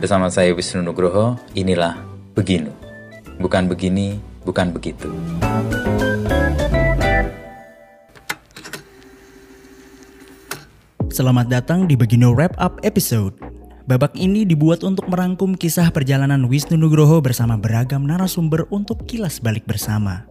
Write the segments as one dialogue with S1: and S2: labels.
S1: Bersama saya Wisnu Nugroho, inilah Beginu. Bukan begini, bukan begitu.
S2: Selamat datang di Begino Wrap Up episode. Babak ini dibuat untuk merangkum kisah perjalanan Wisnu Nugroho bersama beragam narasumber untuk kilas balik bersama.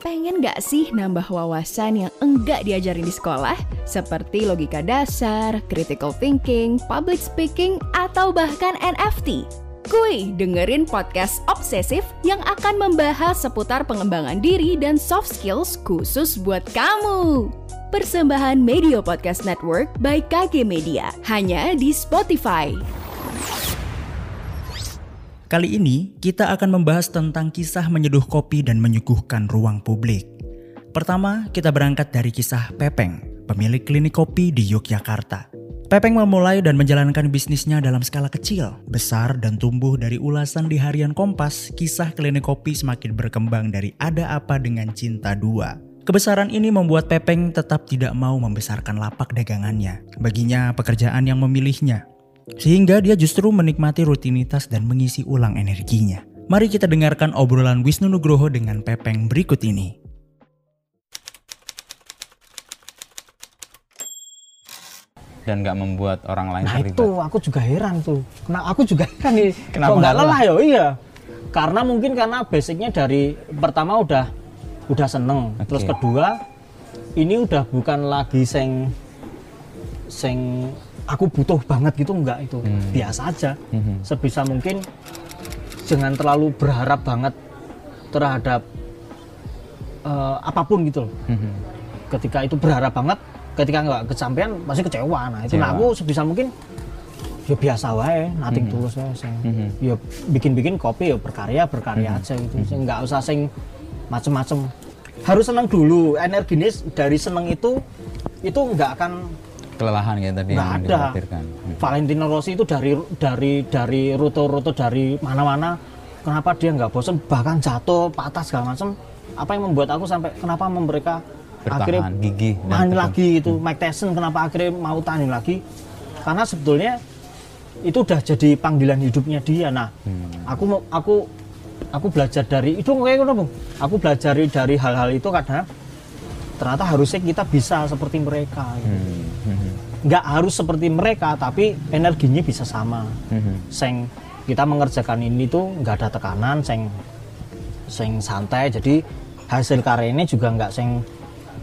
S3: Pengen gak sih nambah wawasan yang enggak diajarin di sekolah? Seperti logika dasar, critical thinking, public speaking, atau bahkan NFT? Kuy, dengerin podcast obsesif yang akan membahas seputar pengembangan diri dan soft skills khusus buat kamu. Persembahan Media Podcast Network by KG Media, hanya di Spotify.
S2: Kali ini kita akan membahas tentang kisah menyeduh kopi dan menyuguhkan ruang publik. Pertama, kita berangkat dari kisah Pepeng, pemilik klinik kopi di Yogyakarta. Pepeng memulai dan menjalankan bisnisnya dalam skala kecil, besar, dan tumbuh dari ulasan di harian Kompas, kisah klinik kopi semakin berkembang dari ada apa dengan cinta dua. Kebesaran ini membuat Pepeng tetap tidak mau membesarkan lapak dagangannya. Baginya pekerjaan yang memilihnya, sehingga dia justru menikmati rutinitas dan mengisi ulang energinya. Mari kita dengarkan obrolan Wisnu Nugroho dengan Pepeng berikut ini.
S1: Dan nggak membuat orang lain
S4: Nah
S1: terlibat.
S4: itu aku juga heran tuh. Kenapa aku juga heran nih.
S1: Kenapa
S4: Kok nggak lelah ya? Iya. Karena mungkin karena basicnya dari pertama udah udah seneng.
S1: Oke.
S4: Terus kedua ini udah bukan lagi seng seng aku butuh banget gitu enggak itu
S1: Hmm.
S4: biasa aja.
S1: Mhm.
S4: Sebisa mungkin jangan terlalu berharap banget terhadap eh, apa pun gitu loh.
S1: Mhm.
S4: Ketika itu berharap banget, ketika nggak kesampaian pasti kecewa. Nah itu nah aku sebisa mungkin ya biasa wae, nating
S1: Mhm.
S4: tulus wae sing.
S1: Mhm.
S4: Ya bikin-bikin kopi ya berkarya berkarya
S1: Mhm.
S4: aja gitu. Sing nggak usah sing macem-macem. Harus senang dulu. Energinya dari seneng itu itu nggak akan
S1: Kelelahan kayak tadi
S4: nggak ada.
S1: Hmm.
S4: Valentino Rossi itu dari dari dari rute-rute dari mana-mana kenapa dia nggak bosan bahkan jatuh patah segala macam apa yang membuat aku sampai kenapa mereka akhirnya
S1: Bertahan, dan
S4: tani
S1: tekun.
S4: lagi itu Mike Tyson kenapa akhirnya mau tani lagi karena sebetulnya itu udah jadi panggilan hidupnya dia nah
S1: Hmm.
S4: aku mau aku aku belajar dari itu kayak aku belajar dari hal-hal itu karena ternyata harusnya kita bisa seperti mereka gitu
S1: Hmm. Mhm.
S4: nggak harus seperti mereka tapi energinya bisa sama
S1: Mhm.
S4: seng kita mengerjakan ini tuh nggak ada tekanan seng seng santai jadi hasil karya ini juga nggak seng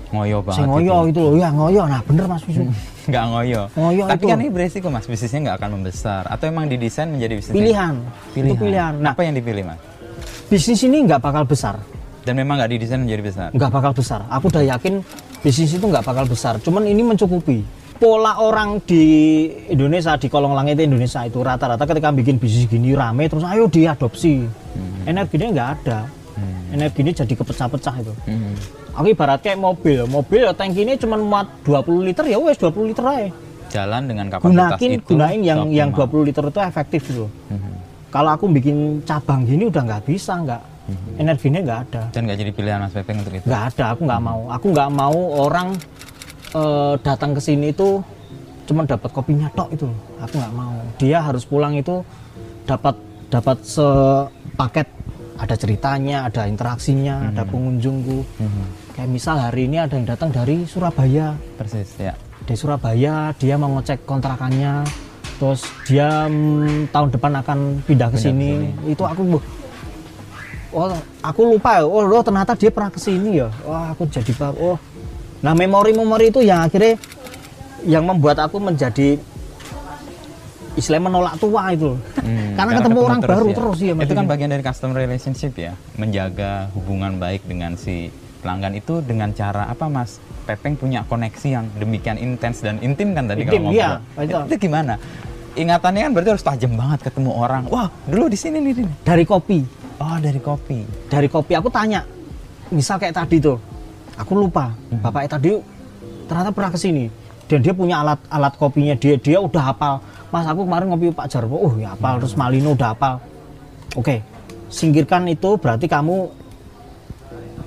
S1: Ngoyo banget.
S4: seng ngoyo itu loh ya ngoyo nah bener mas Wisu
S1: Nggak ngoyo.
S4: Ngoyo
S1: Tapi
S4: itu.
S1: kan ini beresiko mas, bisnisnya nggak akan membesar. Atau emang didesain menjadi bisnis
S4: pilihan. itu pilihan nah
S1: Apa yang dipilih mas?
S4: bisnis ini nggak bakal besar
S1: Dan memang nggak didesain menjadi besar.
S4: nggak bakal besar aku udah yakin bisnis itu nggak bakal besar cuman ini mencukupi pola orang di Indonesia di kolong langit Indonesia itu rata-rata ketika bikin bisnis gini rame terus ayo diadopsi energinya nggak ada
S1: Hmm.
S4: energinya jadi kepecah-pecah itu
S1: Mhm.
S4: aku ibarat kayak mobil mobil ya tangkinya cuma muat 20 liter ya wes 20 liter aja
S1: Jalan dengan kapasitas
S4: gunain
S1: itu.
S4: gunain yang yang
S1: seoptimal.
S4: 20 liter itu efektif gitu
S1: Mhm.
S4: kalau aku bikin cabang gini udah nggak bisa nggak energinya nggak ada.
S1: Dan nggak jadi pilihan mas Pepeng untuk itu.
S4: nggak ada aku nggak mau. Aku nggak mau orang eh, datang ke sini itu cuma dapat kopinya tok itu aku nggak mau. Dia harus pulang itu dapat dapat sepaket. Ada ceritanya ada interaksinya ada pengunjungku.
S1: Mhm.
S4: kayak misal hari ini ada yang datang dari Surabaya.
S1: Persis ya.
S4: dari Surabaya dia mau ngecek kontrakannya. Terus dia mm, tahun depan akan pindah ke sini. itu aku oh aku lupa ya oh loh, ternyata dia pernah ke sini ya wah aku jadi bak oh nah memori-memori itu yang akhirnya yang membuat aku menjadi istilah menolak tua itu
S1: Hmm,
S4: karena ketemu orang baru
S1: ya.
S4: terus ya
S1: Itu kan bagian dari customer relationship ya, menjaga hubungan baik dengan si pelanggan itu dengan cara apa mas? Pepeng punya koneksi yang demikian intens dan intim kan tadi
S4: Intim,
S1: kalau
S4: iya,
S1: ngobrol.
S4: itu.
S1: itu gimana? Ingatannya kan berarti harus tajam banget ketemu orang. Wah dulu di sini nih. nih.
S4: dari kopi
S1: Oh dari kopi.
S4: dari kopi aku tanya misal kayak tadi tuh aku lupa
S1: Mhm.
S4: bapaknya tadi ternyata pernah ke sini dan dia punya alat alat kopinya dia dia udah hafal mas aku kemarin ngopi Pak Jarwo oh ya hafal terus Malino udah hafal oke singkirkan itu berarti kamu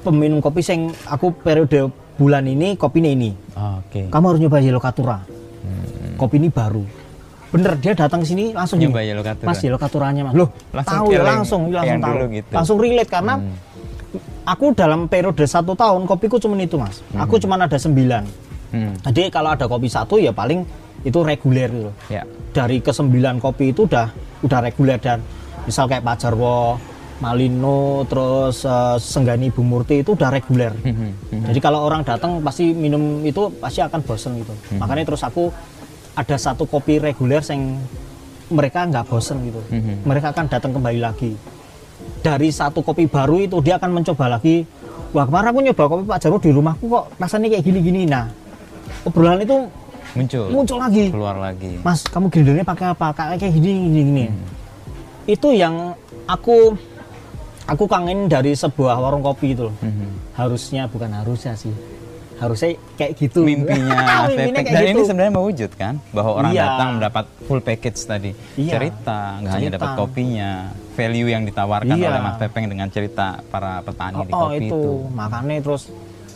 S4: peminum kopi sing aku periode bulan ini kopinya ini
S1: Oke.
S4: kamu harus nyoba Yellow Katura
S1: Hmm.
S4: kopi ini baru bener dia datang ke sini langsung
S1: Nyoba yellow katura.
S4: mas yellow katuranya mas loh
S1: Langsung
S4: tahu ya langsung langsung
S1: yang
S4: tahu
S1: dulu gitu.
S4: langsung relate karena
S1: Hmm.
S4: aku dalam periode satu tahun kopiku cuma itu mas aku cuma ada sembilan
S1: Hmm.
S4: jadi kalau ada kopi satu ya paling itu reguler gitu
S1: Ya.
S4: dari ke sembilan kopi itu udah udah reguler dan misal kayak Pak Jarwo Malino terus eh, Senggani Bu Murti itu udah reguler
S1: Hmm.
S4: jadi kalau orang datang pasti minum itu pasti akan bosen gitu
S1: Hmm.
S4: makanya terus aku ada satu kopi reguler yang mereka nggak bosen gitu
S1: Mhm.
S4: mereka akan datang kembali lagi dari satu kopi baru itu dia akan mencoba lagi wah kemarin aku nyoba kopi Pak Jarwo di rumahku kok rasanya kayak gini-gini nah obrolan itu
S1: Muncul.
S4: muncul lagi
S1: Keluar lagi.
S4: Mas, kamu grindernya pakai apa? Kayak kayak gini gini gini.
S1: Hmm.
S4: Itu yang aku aku kangen dari sebuah warung kopi itu loh.
S1: Mhm.
S4: Harusnya bukan harusnya sih. Harusnya kayak gitu.
S1: Mimpinya
S4: kayak
S1: Dan
S4: gitu.
S1: ini sebenarnya mewujud kan, bahwa orang
S4: Iya.
S1: datang mendapat full package tadi,
S4: Iya.
S1: cerita, nggak hanya dapat kopinya, value yang ditawarkan
S4: Iya.
S1: oleh Mas Pepeng dengan cerita para petani di
S4: oh,
S1: kopi
S4: itu.
S1: itu.
S4: Makanya terus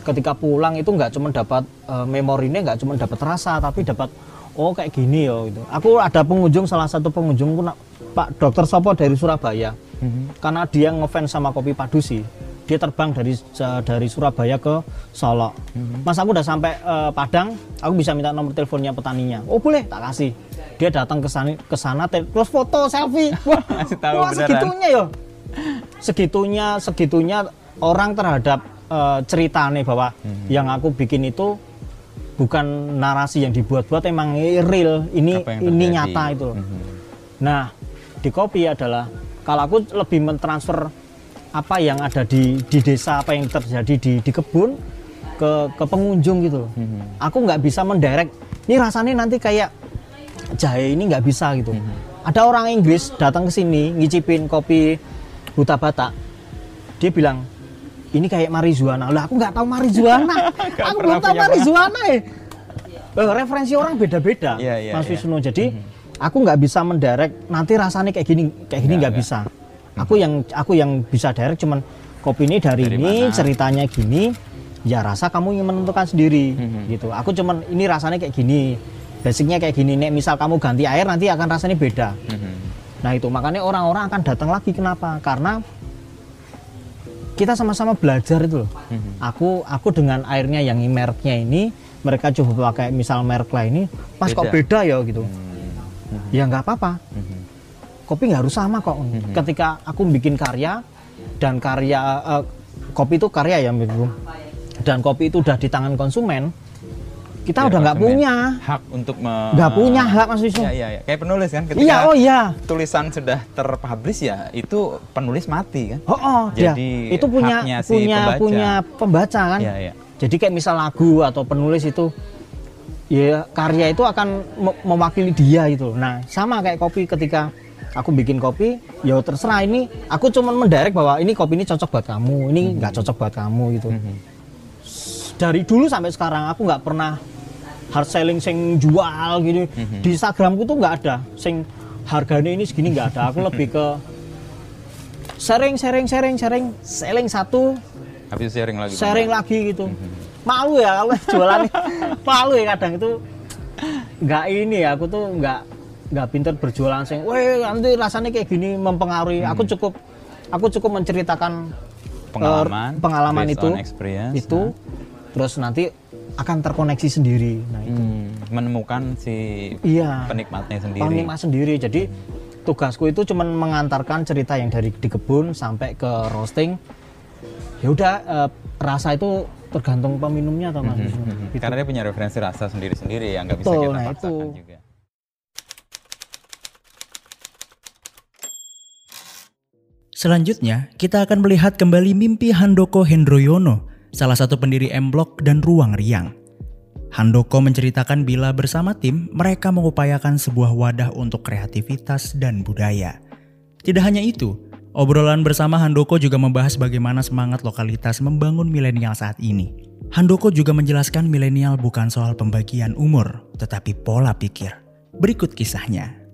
S4: ketika pulang itu nggak cuma dapat eh, memorinya nggak cuma dapat rasa tapi dapat oh kayak gini yo gitu. Aku ada pengunjung salah satu pengunjungku nak- Pak Dokter Sopo dari Surabaya.
S1: Mhm.
S4: karena dia ngefans sama kopi padusi dia terbang dari dari Surabaya ke Solo mas aku udah sampai eh, Padang aku bisa minta nomor teleponnya petaninya oh boleh tak kasih dia datang ke sana ke sana te- terus foto selfie wah,
S1: tahu
S4: wah
S1: beneran.
S4: segitunya yo segitunya segitunya orang terhadap eh, cerita nih bahwa
S1: Mhm.
S4: yang aku bikin itu bukan narasi yang dibuat-buat emang real ini ini nyata itu loh.
S1: Mhm.
S4: Nah, di kopi adalah kalau aku lebih mentransfer apa yang ada di di desa, apa yang terjadi di di kebun ke ke pengunjung gitu. loh.
S1: Mhm.
S4: Aku nggak bisa mendirect. Ini rasanya nanti kayak jahe ini nggak bisa gitu. Ada orang Inggris datang ke sini ngicipin kopi buta batak. Dia bilang ini kayak marijuana. Lah aku nggak tahu marijuana. aku belum tahu marijuana ya. Eh, referensi orang beda-beda,
S1: Iya, iya,
S4: Mas
S1: iya.
S4: Wisnu. Jadi aku nggak bisa mendirect nanti rasanya kayak gini, kayak gini
S1: nggak
S4: bisa. Aku yang aku yang bisa direct cuman kopi ini dari,
S1: Dari
S4: ini
S1: mana?
S4: ceritanya gini, ya rasa kamu yang menentukan sendiri,
S1: Mhm.
S4: gitu. Aku cuman ini rasanya kayak gini, basicnya kayak gini. Nek misal kamu ganti air nanti akan rasanya beda.
S1: Mhm.
S4: Nah itu makanya orang-orang akan datang lagi kenapa? Karena kita sama-sama belajar itu loh.
S1: Mhm.
S4: Aku aku dengan airnya yang mereknya ini mereka coba pakai misal merek lain ini, pas kok
S1: Beda.
S4: beda ya gitu.
S1: Mhm.
S4: Ya nggak apa-apa.
S1: Mhm.
S4: Kopi nggak harus sama kok. Ketika aku bikin karya dan karya eh, kopi itu karya ya Bro. Dan kopi itu udah di tangan konsumen, kita
S1: Ya,
S4: udah nggak punya
S1: hak untuk me-
S4: nggak punya hak Mas Wisnu.
S1: Iya, iya, iya. Kayak penulis kan ketika
S4: Iya, oh iya.
S1: tulisan sudah terpublish ya, itu penulis mati kan?
S4: Oh, oh dia
S1: Jadi
S4: itu punya
S1: haknya si
S4: punya
S1: pembaca.
S4: punya pembaca kan.
S1: Iya, iya.
S4: Jadi kayak misal lagu atau penulis itu ya karya itu akan me- mewakili dia itu. Nah, sama kayak kopi ketika aku bikin kopi, ya terserah ini aku cuma mendirect bahwa ini kopi ini cocok buat kamu, ini nggak cocok buat kamu gitu.
S1: Mhm.
S4: Dari dulu sampai sekarang aku nggak pernah hard selling sing jual gini.
S1: Mhm.
S4: Di Instagramku tuh nggak ada sing harganya ini segini nggak ada. Aku lebih ke sharing sharing sharing sharing selling satu
S1: Habis sharing lagi.
S4: sharing lagi gitu malu ya kalau jualan malu ya kadang itu nggak ini ya aku tuh nggak nggak pinter berjualan sing weh nanti rasanya kayak gini mempengaruhi aku cukup aku cukup menceritakan
S1: Pengalaman,
S4: eh, pengalaman
S1: based
S4: itu
S1: on experience,
S4: itu terus nanti akan terkoneksi sendiri nah itu
S1: Hmm, menemukan si
S4: iya
S1: penikmatnya sendiri.
S4: penikmat sendiri jadi tugasku itu cuman mengantarkan cerita yang dari di kebun sampai ke roasting ya udah eh, rasa itu tergantung peminumnya atau Wisnu.
S1: Mhm.
S4: Gitu.
S1: Karena dia punya referensi rasa sendiri-sendiri yang nggak bisa kita
S4: nah
S1: paksakan
S4: itu.
S1: juga.
S2: Selanjutnya, kita akan melihat kembali mimpi Handoko Hendroyono, salah satu pendiri M Block dan Ruang Riang. Handoko menceritakan bila bersama tim, mereka mengupayakan sebuah wadah untuk kreativitas dan budaya. Tidak hanya itu, obrolan bersama Handoko juga membahas bagaimana semangat lokalitas membangun milenial saat ini. Handoko juga menjelaskan milenial bukan soal pembagian umur, tetapi pola pikir. Berikut kisahnya.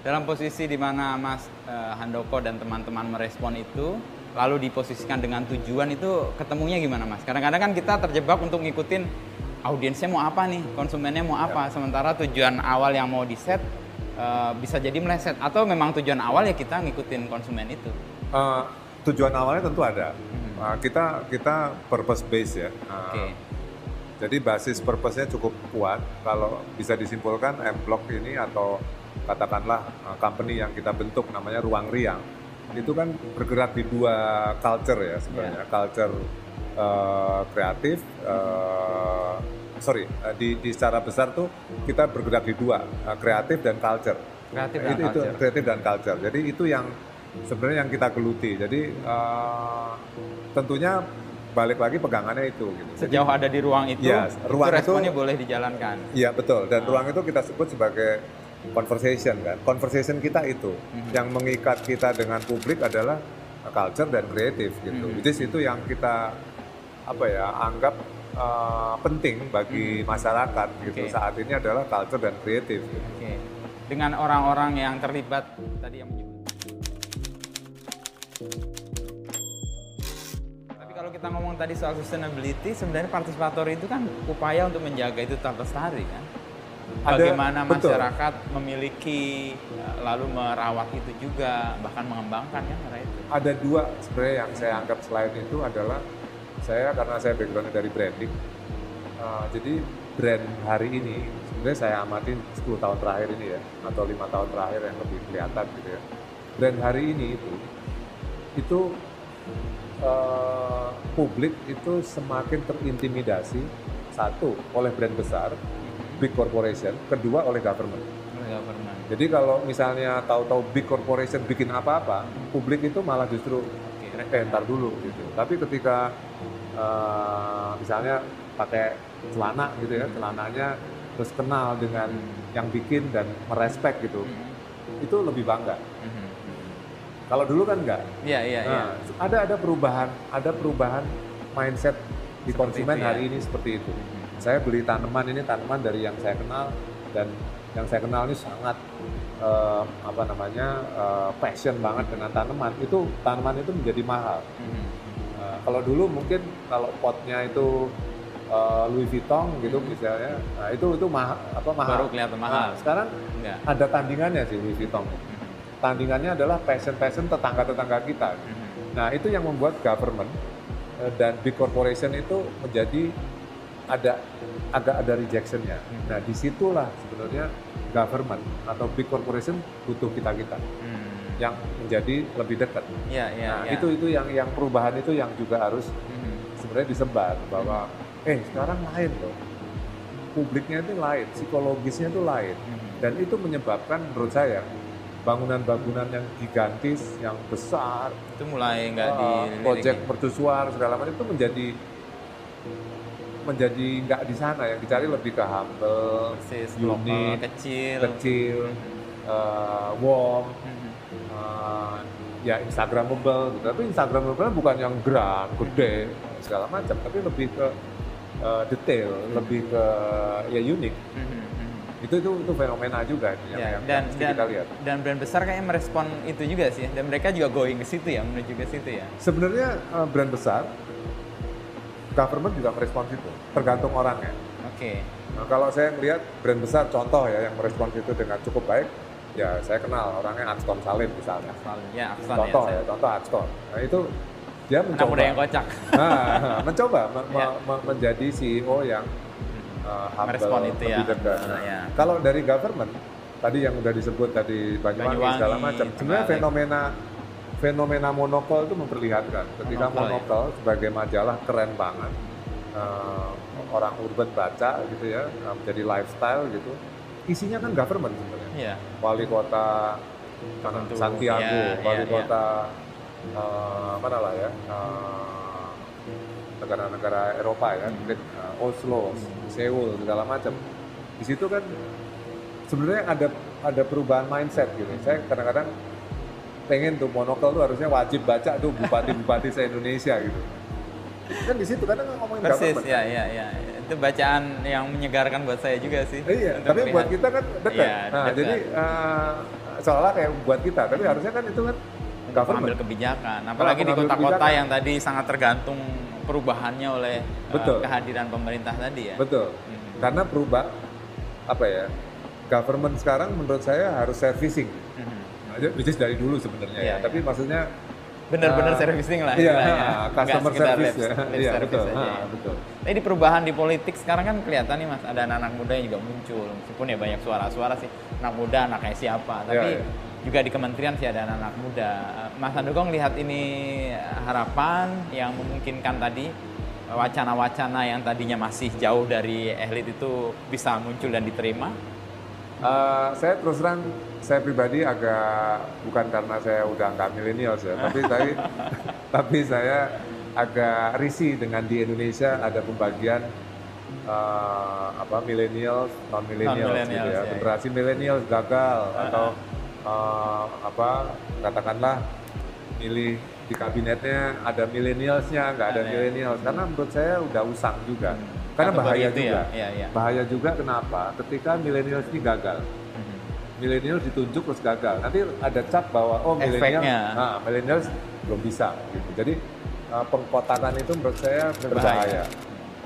S1: Dalam posisi di mana Mas eh, Handoko dan teman-teman merespon itu, lalu diposisikan dengan tujuan itu ketemunya gimana Mas? Kadang-kadang kan kita terjebak untuk ngikutin audiensnya mau apa nih, konsumennya mau apa. Sementara tujuan awal yang mau di set eh, bisa jadi meleset atau memang tujuan awal ya kita ngikutin konsumen itu.
S5: Eh, tujuan awalnya tentu ada. Eh, kita kita purpose base ya. Eh,
S1: Oke.
S5: Jadi basis purpose-nya cukup kuat. Kalau bisa disimpulkan M Block ini atau katakanlah uh, company yang kita bentuk namanya Ruang Riang itu kan bergerak di dua culture ya sebenarnya. Culture uh, kreatif, uh, sorry, uh, di, di secara besar tuh kita bergerak di dua, uh, kreatif dan culture.
S1: Kreatif dan
S5: itu, itu
S1: culture.
S5: kreatif dan culture. Jadi itu yang sebenarnya yang kita geluti. Jadi uh, tentunya balik lagi pegangannya itu. Gitu. Jadi-
S1: Sejauh ada di ruang itu,
S5: Yes, ruang
S1: itu
S5: itu-
S1: responnya boleh dijalankan.
S5: Iya betul. Dan ruang itu kita sebut sebagai conversation kan. Conversation kita itu yang mengikat kita dengan publik adalah culture dan kreatif gitu. Which is itu yang kita apa ya anggap uh, penting bagi masyarakat gitu
S1: Oke.
S5: saat ini adalah culture dan kreatif. gitu.
S1: Oke. Dengan orang-orang yang terlibat tadi yang menyebut. Tapi kalau kita ngomong tadi soal sustainability, sebenarnya partisipator itu kan upaya untuk menjaga itu tetap lestari kan.
S5: Ada-
S1: Bagaimana
S5: betul.
S1: masyarakat memiliki eh, lalu merawat itu juga bahkan mengembangkan kan arah itu.
S5: Ada dua sebenarnya yang saya anggap selain itu adalah saya karena saya backgroundnya dari branding. uh, jadi brand hari ini sebenarnya saya amati 10 tahun terakhir ini ya atau lima tahun terakhir yang lebih kelihatan gitu ya. Brand hari ini itu itu uh, publik itu semakin terintimidasi satu oleh brand besar, big corporation, kedua oleh government.
S1: Government.
S5: Jadi kalau misalnya tahu-tahu big corporation bikin apa-apa, publik itu malah justru
S1: Oke,
S5: eh ntar dulu gitu. Tapi ketika eh, misalnya pakai celana gitu ya, celananya terus kenal dengan yang bikin dan merespek gitu, itu lebih bangga.
S1: Mhm.
S5: Kalau dulu kan enggak.
S1: Iya, iya, iya.
S5: Nah, ada ada perubahan, ada perubahan mindset di
S1: Seperti
S5: konsumen
S1: itu ya.
S5: hari ini seperti itu. Saya beli tanaman ini tanaman dari yang saya kenal dan yang saya kenal ini sangat eh, apa namanya eh, passion banget dengan tanaman. Itu tanaman itu menjadi mahal.
S1: Mhm.
S5: Nah, kalau dulu mungkin kalau potnya itu eh, Louis Vuitton gitu misalnya, nah itu itu mahal apa mahal.
S1: Baru kelihatan mahal.
S5: Nah, sekarang
S1: Enggak.
S5: ada tandingannya sih Louis Vuitton. Tandingannya adalah passion-passion tetangga-tetangga kita.
S1: Mhm.
S5: Nah itu yang membuat government dan big corporation itu menjadi ada agak ada rejectionnya. Nah di situlah sebenarnya government atau big corporation butuh kita kita
S1: Mhm.
S5: yang menjadi lebih dekat.
S1: Iya, iya,
S5: nah
S1: iya.
S5: itu itu yang yang perubahan itu yang juga harus
S1: Mhm.
S5: sebenarnya disebar bahwa eh sekarang lain loh publiknya itu lain psikologisnya itu lain
S1: Mhm.
S5: dan itu menyebabkan menurut saya bangunan-bangunan yang gigantis yang besar
S1: Itu mulai nggak di
S5: uh, proyek mercusuar segala macam itu menjadi menjadi nggak di sana yang dicari lebih ke humble
S1: Persis, lokal,
S5: unik
S1: kecil.
S5: kecil uh, warm uh, ya Instagramable gitu. Tapi Instagramable bukan yang grand, gede, segala macam, tapi lebih ke uh, detail, lebih ke ya unik.
S1: Mhm, mhm.
S5: Itu itu itu fenomena juga yang,
S1: Ya,
S5: yang
S1: dan
S5: mesti
S1: dan
S5: kita lihat.
S1: dan brand besar kayaknya merespon itu juga sih dan mereka juga going ke situ ya menuju ke situ ya
S5: Sebenarnya uh, brand besar, government juga merespons itu, tergantung orangnya.
S1: oke
S5: Nah, kalau saya melihat brand besar, contoh ya yang merespons itu dengan cukup baik, ya saya kenal orangnya Axton Salim misalnya.
S1: ya Aksan
S5: Contoh
S1: ya,
S5: ya, contoh Axton. Nah itu dia
S1: anak
S5: mencoba.
S1: muda yang kocak
S5: Nah, mencoba me- me-
S1: Ya.
S5: me- menjadi CEO yang uh, humble,
S1: Merespon itu ya. Nah,
S5: Nah,
S1: ya.
S5: Kalau dari government, tadi yang udah disebut tadi Banyuwangi,
S1: Banyuwangi,
S5: segala macam, sebenarnya fenomena fenomena monokol itu memperlihatkan. Ketika
S1: Monokol, ya.
S5: sebagai majalah keren banget, uh, orang urban baca gitu ya, uh, menjadi lifestyle gitu. Isinya kan government sebenarnya.
S1: iya
S5: Wali kota
S1: Tertentu.
S5: Santiago,
S1: Ya,
S5: wali
S1: ya,
S5: kota uh, mana lah ya, uh, negara-negara Eropa ya,
S1: Hmm.
S5: mungkin uh, Oslo, Seoul segala macam. Di situ kan sebenarnya ada ada perubahan mindset gitu. Saya kadang-kadang pengen tuh monokal tuh harusnya wajib baca tuh bupati-bupati se Indonesia gitu. Kan di situ kadang ngomongin
S1: persis
S5: government.
S1: ya ya ya itu bacaan yang menyegarkan buat saya juga sih
S5: Iya, tapi
S1: melihat.
S5: buat kita kan dekat.
S1: Iya,
S5: nah,
S1: dekat.
S5: jadi uh, seolah kayak buat kita, tapi harusnya kan itu kan government.
S1: mengambil kebijakan apalagi di kota-kota yang tadi sangat tergantung perubahannya oleh uh,
S5: Betul.
S1: kehadiran pemerintah tadi ya.
S5: Betul.
S1: Hmm.
S5: Karena berubah apa ya? Government sekarang menurut saya harus servicing.
S1: Mhm.
S5: Nah, which is dari dulu sebenarnya
S1: Iya,
S5: ya. Tapi maksudnya
S1: Bener-bener
S5: uh,
S1: servicing lah.
S5: Iya,
S1: istilahnya.
S5: Customer service ya.
S1: lip
S5: Iya,
S1: service
S5: betul.
S1: aja
S5: Ah,
S1: ya.
S5: betul.
S1: Tapi di perubahan di politik sekarang kan kelihatan nih mas, ada anak-anak muda yang juga muncul. Meskipun ya banyak suara-suara sih, anak muda, anaknya siapa. Tapi
S5: Iya, iya.
S1: juga di kementerian sih ada anak-anak muda. Mas Andoko lihat ini harapan yang memungkinkan tadi wacana-wacana yang tadinya masih jauh dari elit itu bisa muncul dan diterima.
S5: Eh, saya terus terang saya pribadi agak bukan karena saya udah nggak milenials ya, tapi tapi tapi saya agak risih dengan di Indonesia ada pembagian eh, apa millennials non millennials gitu ya,
S1: ya,
S5: generasi millennials gagal atau eh, apa katakanlah milih di kabinetnya ada millennialsnya nggak ada
S1: ya.
S5: millennials karena menurut saya udah usang juga karena bahaya
S1: itu ya,
S5: juga
S1: iya, iya.
S5: bahaya juga kenapa ketika millennials ini gagal
S1: Mhm.
S5: milenial ditunjuk terus gagal. Nanti ada cap bahwa oh milenial, nah milenial belum bisa. Gitu. Jadi uh, pengkotakan itu menurut saya
S1: Berbahaya.
S5: berbahaya.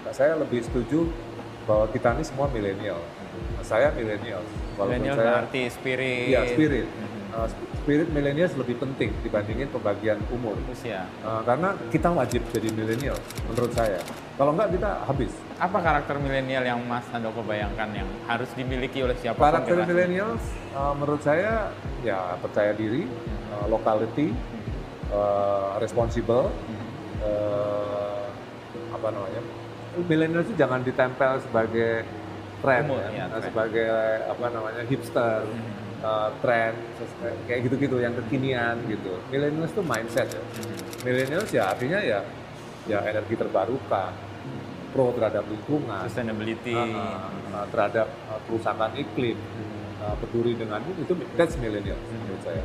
S5: Nah, saya lebih setuju bahwa kita ini semua milenial. Nah, saya milenial.
S1: Milenial
S5: saya
S1: berarti spirit.
S5: iya spirit.
S1: Mhm.
S5: Uh, sp- spirit milenial lebih penting dibandingin pembagian umur.
S1: Usia.
S5: Uh, karena kita wajib jadi milenial menurut saya. Kalau enggak kita habis.
S1: Apa karakter milenial yang Mas Handoko bayangkan yang harus dimiliki oleh siapa?
S5: Karakter millennials uh, menurut saya ya percaya diri, uh, locality, uh, responsible, uh, apa namanya? Millennials itu jangan ditempel sebagai tren,
S1: Umur,
S5: ya,
S1: ya, tren.
S5: sebagai apa namanya hipster, uh, tren, ses- kayak gitu-gitu yang kekinian gitu. Millennials itu mindset ya. Millennials ya artinya ya ya energi terbarukan, pro terhadap lingkungan,
S1: Sustainability.
S5: uh, uh, terhadap uh, kerusakan iklim, uh, peduli dengan itu, itu that's millennial menurut saya.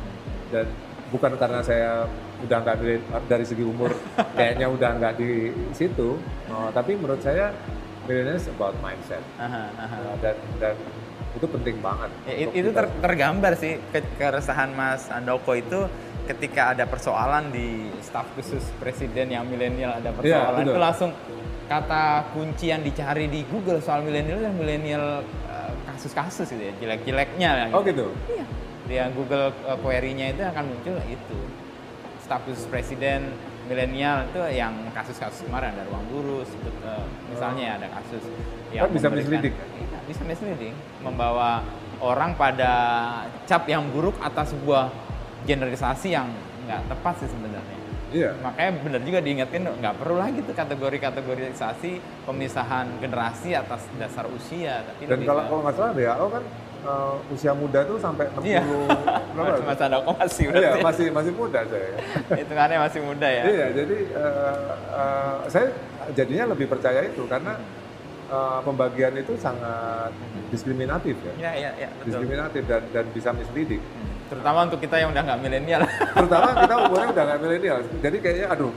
S5: Dan bukan karena saya udah nggak millen- dari segi umur kayaknya udah nggak di situ, uh, tapi menurut saya millennials about mindset
S1: Aha, aha.
S5: Uh, dan dan itu penting banget.
S1: Ya, it- itu ter- tergambar sih ke- keresahan Mas Andoko itu ketika ada persoalan di staf khusus presiden yang milenial ada persoalan
S5: betul.
S1: itu langsung kata kunci yang dicari di Google soal milenial dan milenial eh, kasus-kasus gitu ya jelek-jeleknya
S5: Oh gitu.
S1: Iya. Dia Google uh, query-nya itu akan muncul itu. Staf khusus presiden milenial itu yang kasus-kasus kemarin ada ruang guru, sebut, uh, misalnya ya ada kasus yang
S5: Kan bisa misleading.
S1: Iya, bisa misleading, membawa orang pada cap yang buruk atas sebuah generalisasi yang nggak tepat sih sebenarnya.
S5: Iya.
S1: Makanya benar juga diingetin nggak perlu lagi tuh kategori-kategorisasi pemisahan generasi atas dasar usia. Tapi
S5: Dan kalau kalau nggak salah WHO kan uh, usia muda tuh sampai 60
S1: Iya.
S5: berapa?
S1: Mas masih
S5: Iya,
S1: berarti.
S5: masih masih muda saya.
S1: Hitungannya masih muda ya.
S5: Iya, jadi eh, eh, saya jadinya lebih percaya itu karena eh, pembagian itu sangat diskriminatif ya,
S1: Iya, iya, iya, betul.
S5: diskriminatif dan dan bisa misleading.
S1: Hmm. Terutama untuk kita yang udah nggak milenial.
S5: Terutama kita umurnya udah nggak milenial, jadi kayaknya aduh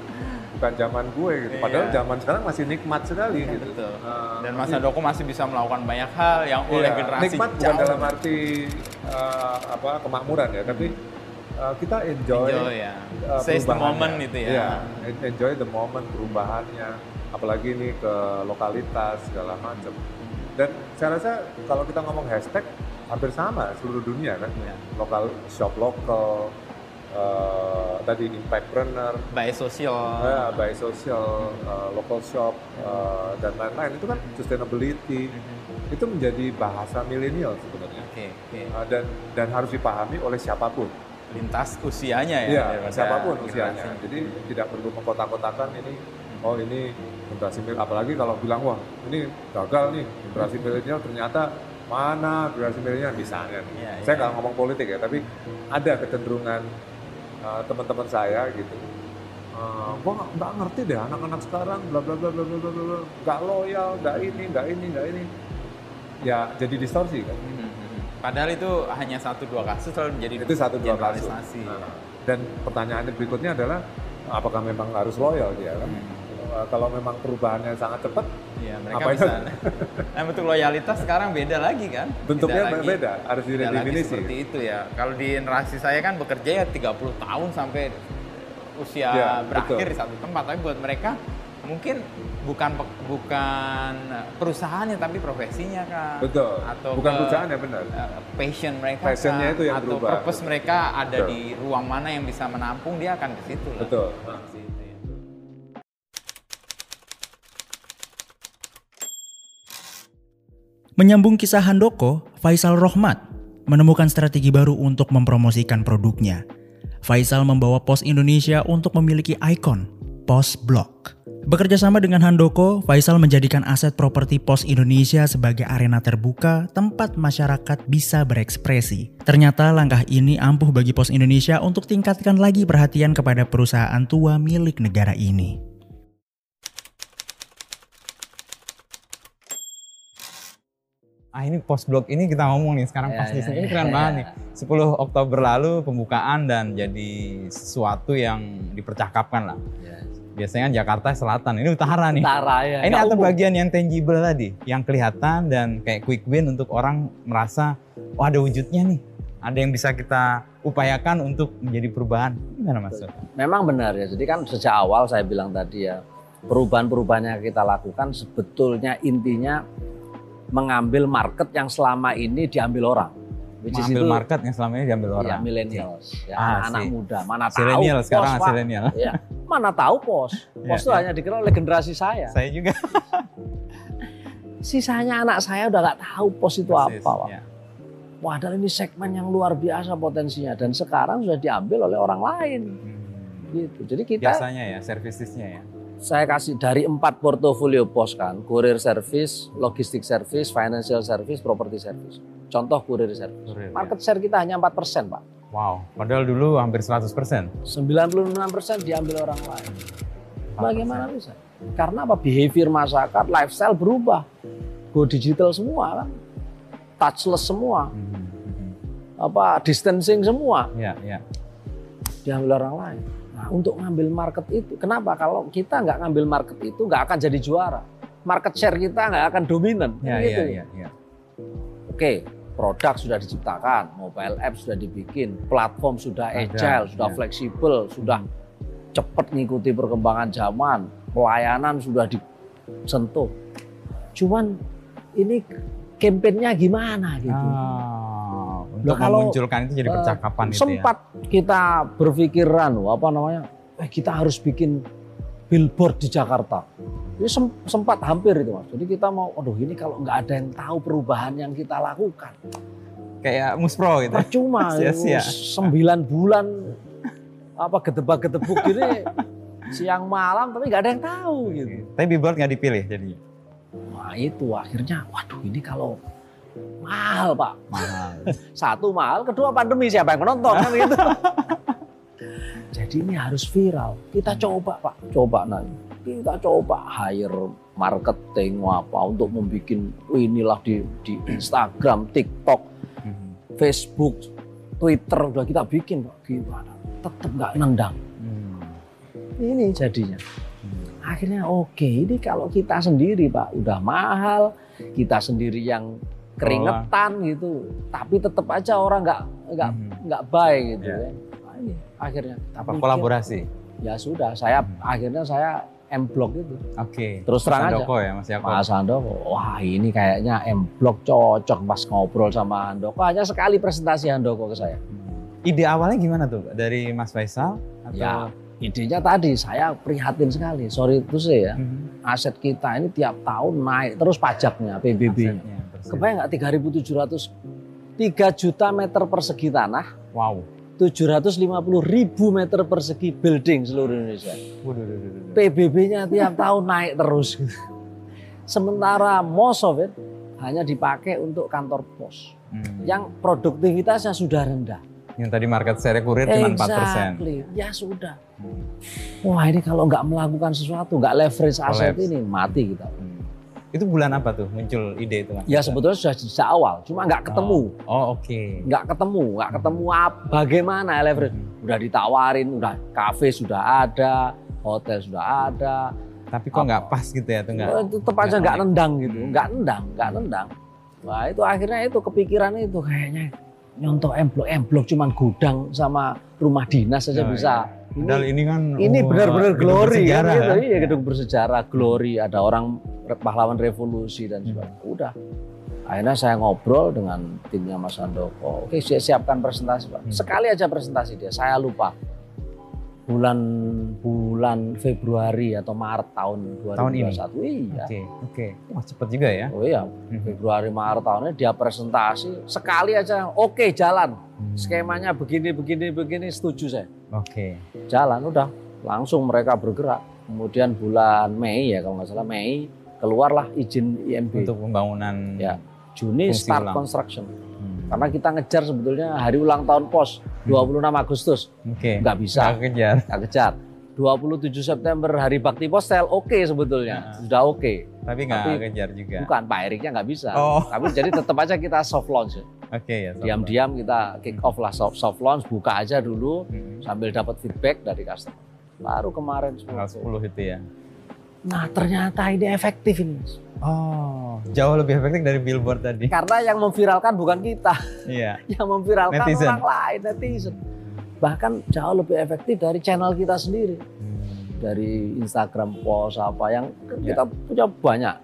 S5: bukan zaman gue gitu. Padahal
S1: Iya.
S5: zaman sekarang masih nikmat sekali gitu.
S1: Betul.
S5: Eh,
S1: Dan Mas
S5: iya.
S1: Andoko masih bisa melakukan banyak hal yang oleh
S5: Iya,
S1: generasi
S5: nikmat bukan
S1: jauh.
S5: dalam arti eh, apa kemakmuran ya, tapi eh, kita enjoy,
S1: Enjoy ya.
S5: eh,
S1: Seize the moment gitu ya.
S5: Iya, en- enjoy the moment perubahannya, apalagi ini ke lokalitas segala macam. Dan saya rasa kalau kita ngomong hashtag hampir sama seluruh dunia kan,
S1: Iya.
S5: lokal shop lokal, eh, tadi impactpreneur,
S1: Baik sosial.
S5: ya, by social, eh, local shop eh, dan lain-lain itu kan sustainability itu menjadi bahasa milenial sebenarnya
S1: Oke, oke.
S5: Eh, dan dan harus dipahami oleh siapa pun.
S1: Lintas usianya ya. Daripada
S5: siapa pun
S1: generasi.
S5: usianya. Jadi tidak perlu mengkotak-kotakan ini. Oh ini generasi milenial. Apalagi kalau bilang wah ini gagal nih generasi milenial ternyata mana generasi milenial misalnya. nih.
S1: Iya,
S5: Saya
S1: iya.
S5: nggak ngomong politik ya, tapi ada kecenderungan uh, teman-teman saya gitu. Uh, gua nggak- ngerti deh anak-anak sekarang bla bla bla bla bla bla bla nggak loyal nggak ini nggak ini nggak ini ya jadi distorsi kan
S1: Mhm, mhm. Padahal itu hanya satu dua kasus lalu menjadi
S5: itu satu dua kasus. Nah, dan pertanyaannya berikutnya adalah apakah memang harus loyal dia kan Uh, kalau memang perubahannya sangat cepat
S1: Iya, mereka
S5: Apa
S1: bisa. nah, bentuk loyalitas sekarang beda lagi kan?
S5: Bentuknya
S1: Tidak lagi-
S5: beda, harus diredefinisi.
S1: seperti itu ya. Kalau di generasi saya kan bekerja ya 30 tahun sampai usia
S5: Ya,
S1: berakhir
S5: betul.
S1: di satu tempat. Tapi buat mereka mungkin bukan bukan perusahaannya tapi profesinya kan
S5: Betul.
S1: atau
S5: Bukan
S1: ke-
S5: perusahaan ya benar.
S1: eh, passion mereka
S5: Passionnya
S1: kah?
S5: itu yang
S1: atau
S5: berubah.
S1: purpose mereka ada
S5: Betul.
S1: di ruang mana yang bisa menampung dia akan ke situ lah.
S5: Betul.
S2: Menyambung kisah Handoko, Faisal Rohmat menemukan strategi baru untuk mempromosikan produknya. Faisal membawa Pos Indonesia untuk memiliki ikon, Pos Blok. Bekerja sama dengan Handoko, Faisal menjadikan aset properti Pos Indonesia sebagai arena terbuka tempat masyarakat bisa berekspresi. Ternyata langkah ini ampuh bagi Pos Indonesia untuk tingkatkan lagi perhatian kepada perusahaan tua milik negara ini.
S1: Ah ini post blog ini kita ngomong nih sekarang
S6: Ya,
S1: pas di
S6: ya,
S1: sini ini
S6: ya,
S1: keren
S6: ya,
S1: banget
S6: ya.
S1: nih. 10 Oktober lalu pembukaan dan jadi sesuatu yang dipercakapkan lah. Biasanya kan Jakarta Selatan, ini utara nih.
S6: Utara ya.
S1: ini atau
S6: umum.
S1: bagian yang tangible tadi, yang kelihatan dan kayak quick win untuk orang merasa, oh ada wujudnya nih. Ada yang bisa kita upayakan untuk menjadi perubahan. Gimana Mas?
S6: Memang benar ya. Jadi kan sejak awal saya bilang tadi ya, perubahan-perubahan yang kita lakukan sebetulnya intinya mengambil market yang selama ini diambil orang. Which
S1: Mengambil
S6: itu
S1: market yang selama ini diambil
S6: ya,
S1: orang.
S6: millennials, ya,
S1: Ah,
S6: anak
S1: si-
S6: muda. Mana tahu pos,
S1: sekarang.
S6: Ya, mana tahu pos. Pos
S1: Ya,
S6: itu
S1: ya.
S6: hanya dikenal oleh generasi saya.
S1: Saya juga.
S6: Sisanya anak saya udah nggak tahu pos itu
S1: Persis,
S6: apa. Pak.
S1: ya.
S6: Padahal ini segmen yang luar biasa potensinya dan sekarang sudah diambil oleh orang lain.
S1: Hmm.
S6: Gitu. Jadi kita
S1: Biasanya ya, servicesnya ya.
S6: Saya kasih dari empat portofolio pos kan, courier service, logistik service, financial service, property service. Contoh courier service.
S1: Courier, ya.
S6: Market share kita hanya 4 persen Pak.
S1: Wow, padahal dulu hampir 100 persen.
S6: 96 persen diambil orang lain. Bagaimana bisa? Karena apa? Behavior masyarakat, lifestyle berubah. Go digital semua kan. Touchless semua. Apa distancing semua
S1: Ya, ya.
S6: diambil orang lain. Nah, untuk ngambil market itu, kenapa? Kalau kita nggak ngambil market itu, nggak akan jadi juara. Market share kita nggak akan dominan.
S1: Ya,
S6: Kan gitu.
S1: ya, ya, ya.
S6: Oke, produk sudah diciptakan, mobile app sudah dibikin, platform sudah
S1: Ada,
S6: agile, sudah
S1: ya.
S6: fleksibel, sudah cepat mengikuti perkembangan zaman, pelayanan sudah disentuh. Cuman ini kampanyenya gimana gitu.
S1: Ah, untuk
S6: kalau,
S1: memunculkan itu jadi
S6: Eh,
S1: percakapan itu ya.
S6: sempat kita berpikiran apa namanya eh kita harus bikin billboard di Jakarta ini sem- sempat hampir itu mas jadi kita mau aduh ini kalau nggak ada yang tahu perubahan yang kita lakukan
S1: Kayak muspro gitu.
S6: percuma
S1: Sia-sia.
S6: sembilan bulan apa gedebak-gedebuk gini siang malam tapi nggak ada yang tahu gitu
S1: Tapi billboard nggak dipilih jadinya.
S6: nah itu akhirnya waduh ini kalau mahal pak
S1: Mahal.
S6: Satu mahal, kedua pandemi siapa yang menonton kan gitu. Jadi ini harus viral. Kita coba Pak, coba nanti. Kita coba hire marketing apa untuk membuat inilah di, di Instagram, TikTok,
S1: Mhm.
S6: Facebook, Twitter udah kita bikin Pak. Gimana? Tetap nggak nendang.
S1: Hmm.
S6: Ini jadinya. Akhirnya oke, ini kalau kita sendiri Pak, udah mahal, kita sendiri yang keringetan gitu, tapi tetap aja orang nggak nggak
S1: Mhm.
S6: nggak baik gitu
S1: Ya.
S6: Nah, ini akhirnya
S1: Apa
S6: pikir,
S1: kolaborasi?
S6: Ya sudah, saya akhirnya saya M Block itu.
S1: Oke.
S6: Terus terang aja.
S1: Handoko ya Mas Yako.
S6: Mas Handoko, wah ini kayaknya M Block cocok pas ngobrol sama Handoko. Hanya sekali presentasi Handoko ke saya.
S1: Hmm. Ide awalnya gimana tuh? Dari Mas Faisal? Atau...
S6: Ya, idenya tadi saya prihatin sekali. Sorry itu sih ya.
S1: Mhm.
S6: Aset kita ini tiap tahun naik terus pajaknya PBB-nya.
S1: Asetnya.
S6: Kebayang nggak 3.700 3 juta meter persegi tanah,
S1: Wow.
S6: 750 ribu meter persegi building seluruh Indonesia. PBB-nya tiap tahun naik terus. Sementara most of it hanya dipakai untuk kantor pos
S1: Hmm.
S6: yang produktivitasnya sudah rendah.
S1: Yang tadi market share kurir cuma 4%.
S6: Exactly. Ya sudah. Wah ini kalau nggak melakukan sesuatu, nggak leverage aset
S1: Collapse.
S6: ini mati kita.
S1: Hmm. Itu bulan apa tuh muncul ide itu Mas?
S6: Ya sebetulnya sudah sejak awal, cuma nggak ketemu.
S1: Oh, oh, oke.
S6: nggak ketemu, nggak ketemu apa, bagaimana leverage. Udah ditawarin, udah kafe sudah ada, hotel sudah ada,
S1: Tapi kok nggak pas gitu ya? Tuh nggak?
S6: Eh, tetap aja
S1: nggak
S6: nendang gitu,
S1: Hmm.
S6: nggak nendang, nggak nendang. Wah itu akhirnya itu kepikiran itu kayaknya nyontoh emblok emblok cuman gudang sama rumah dinas saja
S1: Oh,
S6: bisa
S1: iya. Padahal ini kan
S6: ini
S1: oh,
S6: benar-benar glory kan
S1: kan?
S6: Iya, gedung bersejarah, glory, ada orang pahlawan revolusi dan sebagainya. Udah. Akhirnya saya ngobrol dengan timnya Mas Handoko. Oke, saya siapkan presentasi, Pak. Sekali aja presentasi dia, saya lupa. Bulan bulan Februari atau Maret tahun 2021.
S1: Tahun ini?
S6: Iya.
S1: Oke, oke. Wah, cepet juga ya.
S6: Oh iya, Februari Maret tahun ini dia presentasi sekali aja. Oke, jalan.
S1: Hmm.
S6: Skemanya begini begini begini setuju saya
S1: Oke.
S6: jalan udah langsung mereka bergerak kemudian bulan Mei ya kalau nggak salah Mei keluarlah izin IMB
S1: Untuk pembangunan
S6: ya Juni start
S1: ulang.
S6: construction
S1: Hmm.
S6: karena kita ngejar sebetulnya hari ulang tahun pos 26 Agustus
S1: Oke.
S6: nggak bisa
S1: Nggak kejar.
S6: nggak kejar 27 September hari bakti postel oke sebetulnya sudah oke
S1: Tapi nggak kejar juga.
S6: bukan Pak Eriknya nggak bisa
S1: Oh.
S6: tapi jadi tetap aja kita soft launch ya.
S1: Oke ya.
S6: diam-diam kita kick off lah soft, soft launch buka aja dulu
S1: Hmm.
S6: sambil dapat feedback dari customer baru kemarin
S1: Tanggal 10 itu ya.
S6: Nah ternyata ini efektif ini.
S1: Oh, jauh lebih efektif dari billboard tadi.
S6: Karena yang memviralkan bukan kita,
S1: Iya.
S6: yang memviralkan
S1: Netizen.
S6: orang lain netizen. Bahkan jauh lebih efektif dari channel kita sendiri, dari Instagram post apa yang
S1: Ya.
S6: kita punya banyak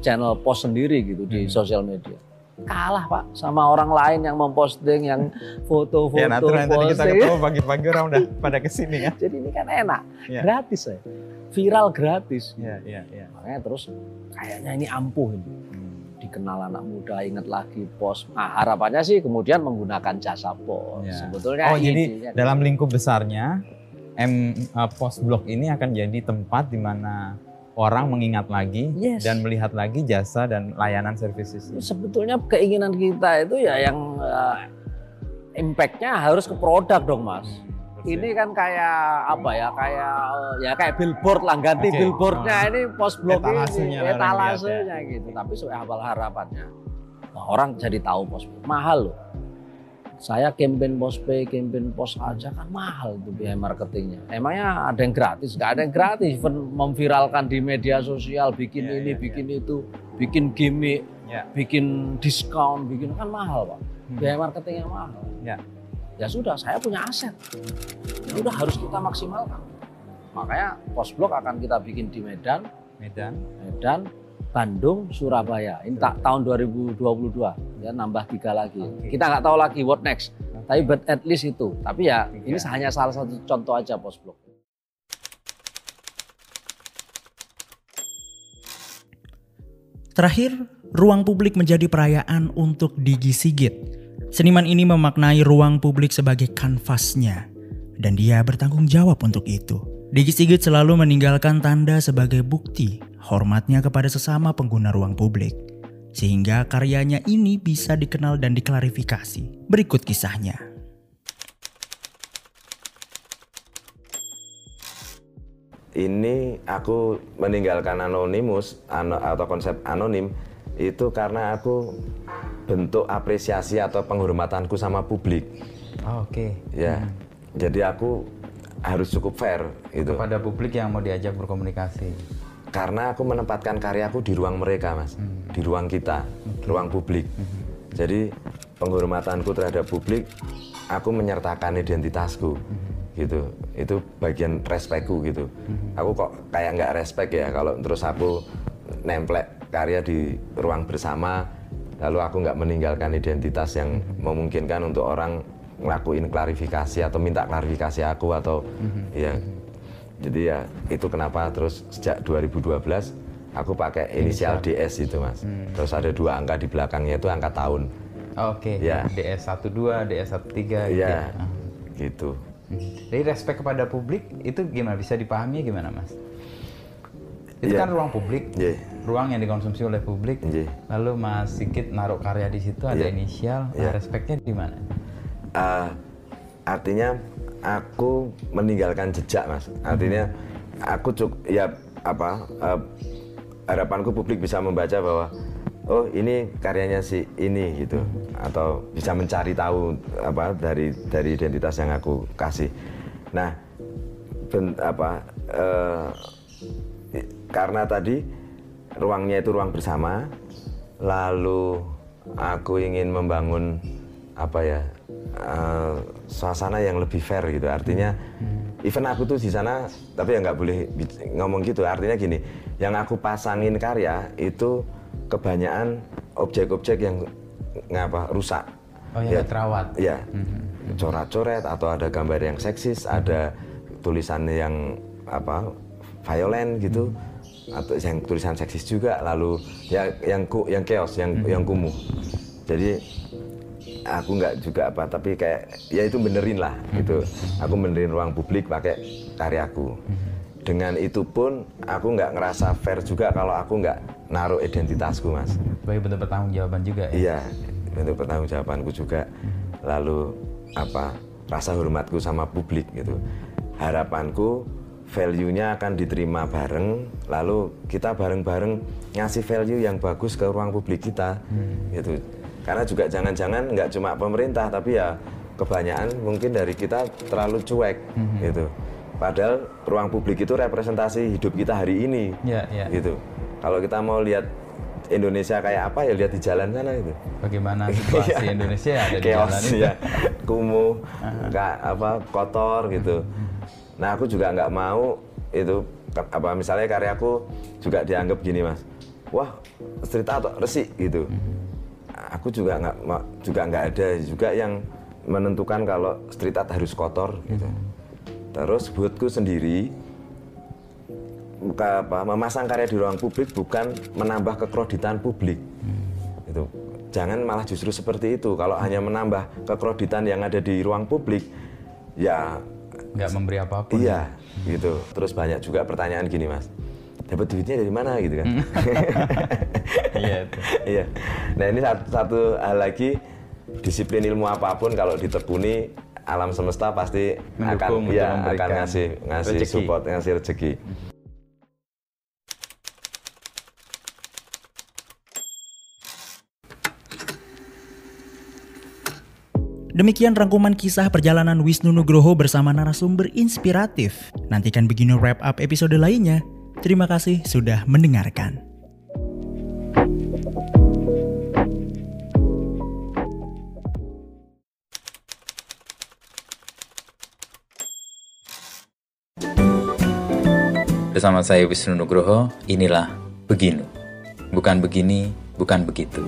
S6: channel post sendiri gitu di
S1: Hmm.
S6: sosial media. Kalah pak sama orang lain yang memposting yang foto-foto
S1: Ya, nanti nanti kita
S6: posting.
S1: ketemu pagi-pagi orang udah pada ke sini ya.
S6: Jadi ini kan enak,
S1: Ya.
S6: gratis ya, viral gratis.
S1: Iya, iya, iya.
S6: Makanya terus kayaknya ini ampuh ini. dikenal anak muda ingat lagi pos. Nah, harapannya sih kemudian menggunakan jasa pos.
S1: Ya.
S6: Sebetulnya
S1: Oh, jadi dalam lingkup besarnya M uh, Post Blok ini akan jadi tempat di mana orang mengingat lagi
S6: Yes.
S1: dan melihat lagi jasa dan layanan services.
S6: sebetulnya keinginan kita itu ya yang eh, impactnya harus ke produk dong mas. Ini kan kayak apa ya kayak ya kayak billboard lah ganti
S1: Oke.
S6: billboardnya
S1: Oh.
S6: ini post blok
S1: Etalasenya
S6: ini etalasenya gitu. Tapi soal harapannya Nah, orang jadi tahu pos mahal loh. Saya campaign postpay, campaign pos aja kan mahal tuh biaya marketingnya. Emangnya ada yang gratis? Gak ada yang gratis. Even memviralkan di media sosial, bikin
S1: Iya,
S6: ini,
S1: iya,
S6: bikin itu, bikin gimmick,
S1: Ya.
S6: bikin diskon, bikin kan mahal pak.
S1: Hmm.
S6: Biaya marketingnya mahal.
S1: Ya.
S6: Ya sudah, saya punya aset. Ya udah harus kita maksimalkan. Makanya Postblok akan kita bikin di Medan,
S1: Medan.
S6: Medan, Bandung, Surabaya. Ini tak tahun 2022 ya nambah tiga lagi.
S1: Oke.
S6: Kita nggak tahu lagi what next. Tapi but at least itu. Tapi ya
S1: Tiga.
S6: ini hanya salah satu contoh aja Postblok.
S2: Terakhir, ruang publik menjadi perayaan untuk Digi Sigit. Seniman ini memaknai ruang publik sebagai kanvasnya, dan dia bertanggung jawab untuk itu. Digi Sigit selalu meninggalkan tanda sebagai bukti hormatnya kepada sesama pengguna ruang publik, sehingga karyanya ini bisa dikenal dan diklarifikasi. Berikut kisahnya.
S7: ini aku meninggalkan anonimus ano- atau konsep anonim itu karena aku bentuk apresiasi atau penghormatanku sama publik
S1: Oh, Oke.
S7: ya jadi aku harus cukup fair itu
S1: Kepada publik yang mau diajak berkomunikasi.
S7: Karena aku menempatkan karyaku di ruang mereka mas. Di ruang kita ruang publik. Jadi penghormatanku terhadap publik aku menyertakan identitasku gitu. Itu bagian respekku gitu. Aku kok kayak nggak respect ya kalau terus aku nemplek karya di ruang bersama lalu aku nggak meninggalkan identitas yang memungkinkan untuk orang ngelakuin klarifikasi atau minta klarifikasi aku atau ya jadi ya itu kenapa terus sejak 2012 aku pakai inisial DS itu mas terus ada dua angka di belakangnya itu angka tahun
S1: Oh, Oke.
S7: Ya.
S1: DS12, DS13 gitu
S7: Iya,
S1: ya. Ah.
S7: gitu
S1: Jadi respect kepada publik itu gimana? Bisa dipahami gimana, Mas? Itu
S7: Iya.
S1: kan ruang publik,
S7: Iya.
S1: ruang yang dikonsumsi oleh publik.
S7: Iya.
S1: Lalu Mas Sigit naruh karya di situ ada
S7: Iya.
S1: inisial. Nah,
S7: Iya.
S1: respectnya di mana?
S7: Eh, artinya aku meninggalkan jejak mas. Artinya aku cuk ya apa eh, harapanku publik bisa membaca bahwa oh ini karyanya si ini gitu. Atau bisa mencari tahu apa dari dari identitas yang aku kasih. Nah ben- apa i- karena tadi ruangnya itu ruang bersama lalu aku ingin membangun apa ya eh, suasana yang lebih fair gitu. Artinya even aku tuh di sana tapi ya nggak boleh ngomong gitu. Artinya gini yang aku pasangin karya itu kebanyakan objek-objek yang ngapa rusak.
S8: Oh, yang nggak terawat.
S7: ya. Coret-coret atau ada gambar yang seksis ada tulisan yang apa violent gitu. Atau yang tulisan seksis juga lalu ya yang ku, yang chaos yang yang kumuh. Jadi aku nggak juga apa tapi kayak ya itu benerin lah gitu aku benerin ruang publik pakai karyaku dengan itu pun aku nggak ngerasa fair juga kalau aku nggak naruh identitasku mas
S8: Sebagai bentuk pertanggungjawaban juga ya.
S7: Iya, bentuk pertanggungjawabanku juga. Lalu apa rasa hormatku sama publik gitu. Harapanku value-nya akan diterima bareng, lalu kita bareng-bareng ngasih value yang bagus ke ruang publik kita, gitu. Karena juga jangan-jangan nggak cuma pemerintah, tapi ya kebanyakan mungkin dari kita terlalu cuek, gitu. Padahal ruang publik itu representasi hidup kita hari ini,
S8: Iya, iya.
S7: gitu. Kalau kita mau lihat Indonesia kayak apa ya lihat di jalan sana itu.
S8: Bagaimana situasi Indonesia ya ada di
S7: Chaos,
S8: jalan itu.
S7: ya, kumuh, nggak apa kotor gitu. Nah aku juga nggak mau itu apa misalnya karyaku juga dianggap gini mas, wah art atau resik gitu. Aku juga nggak juga nggak ada juga yang menentukan kalau street art harus kotor gitu. Terus buatku sendiri buka apa memasang karya di ruang publik bukan menambah kekreditan publik. Itu jangan malah justru seperti itu. Kalau hanya menambah kekreditan yang ada di ruang publik ya
S8: Nggak memberi apa pun.
S7: iya gitu. Terus banyak juga pertanyaan gini mas dapat duitnya dari mana gitu kan
S8: Iya itu.
S7: iya nah ini satu, satu hal lagi disiplin ilmu apa pun kalau ditekuni alam semesta pasti
S8: Mendukung
S7: akan ya
S8: memberikan
S7: akan ngasih ngasih
S8: rezeki.
S7: support ngasih rezeki
S2: Demikian rangkuman kisah perjalanan Wisnu Nugroho bersama narasumber inspiratif. Nantikan begini wrap up episode lainnya. Terima kasih sudah mendengarkan.
S9: Bersama saya Wisnu Nugroho, inilah Beginu. Bukan begini, bukan begitu.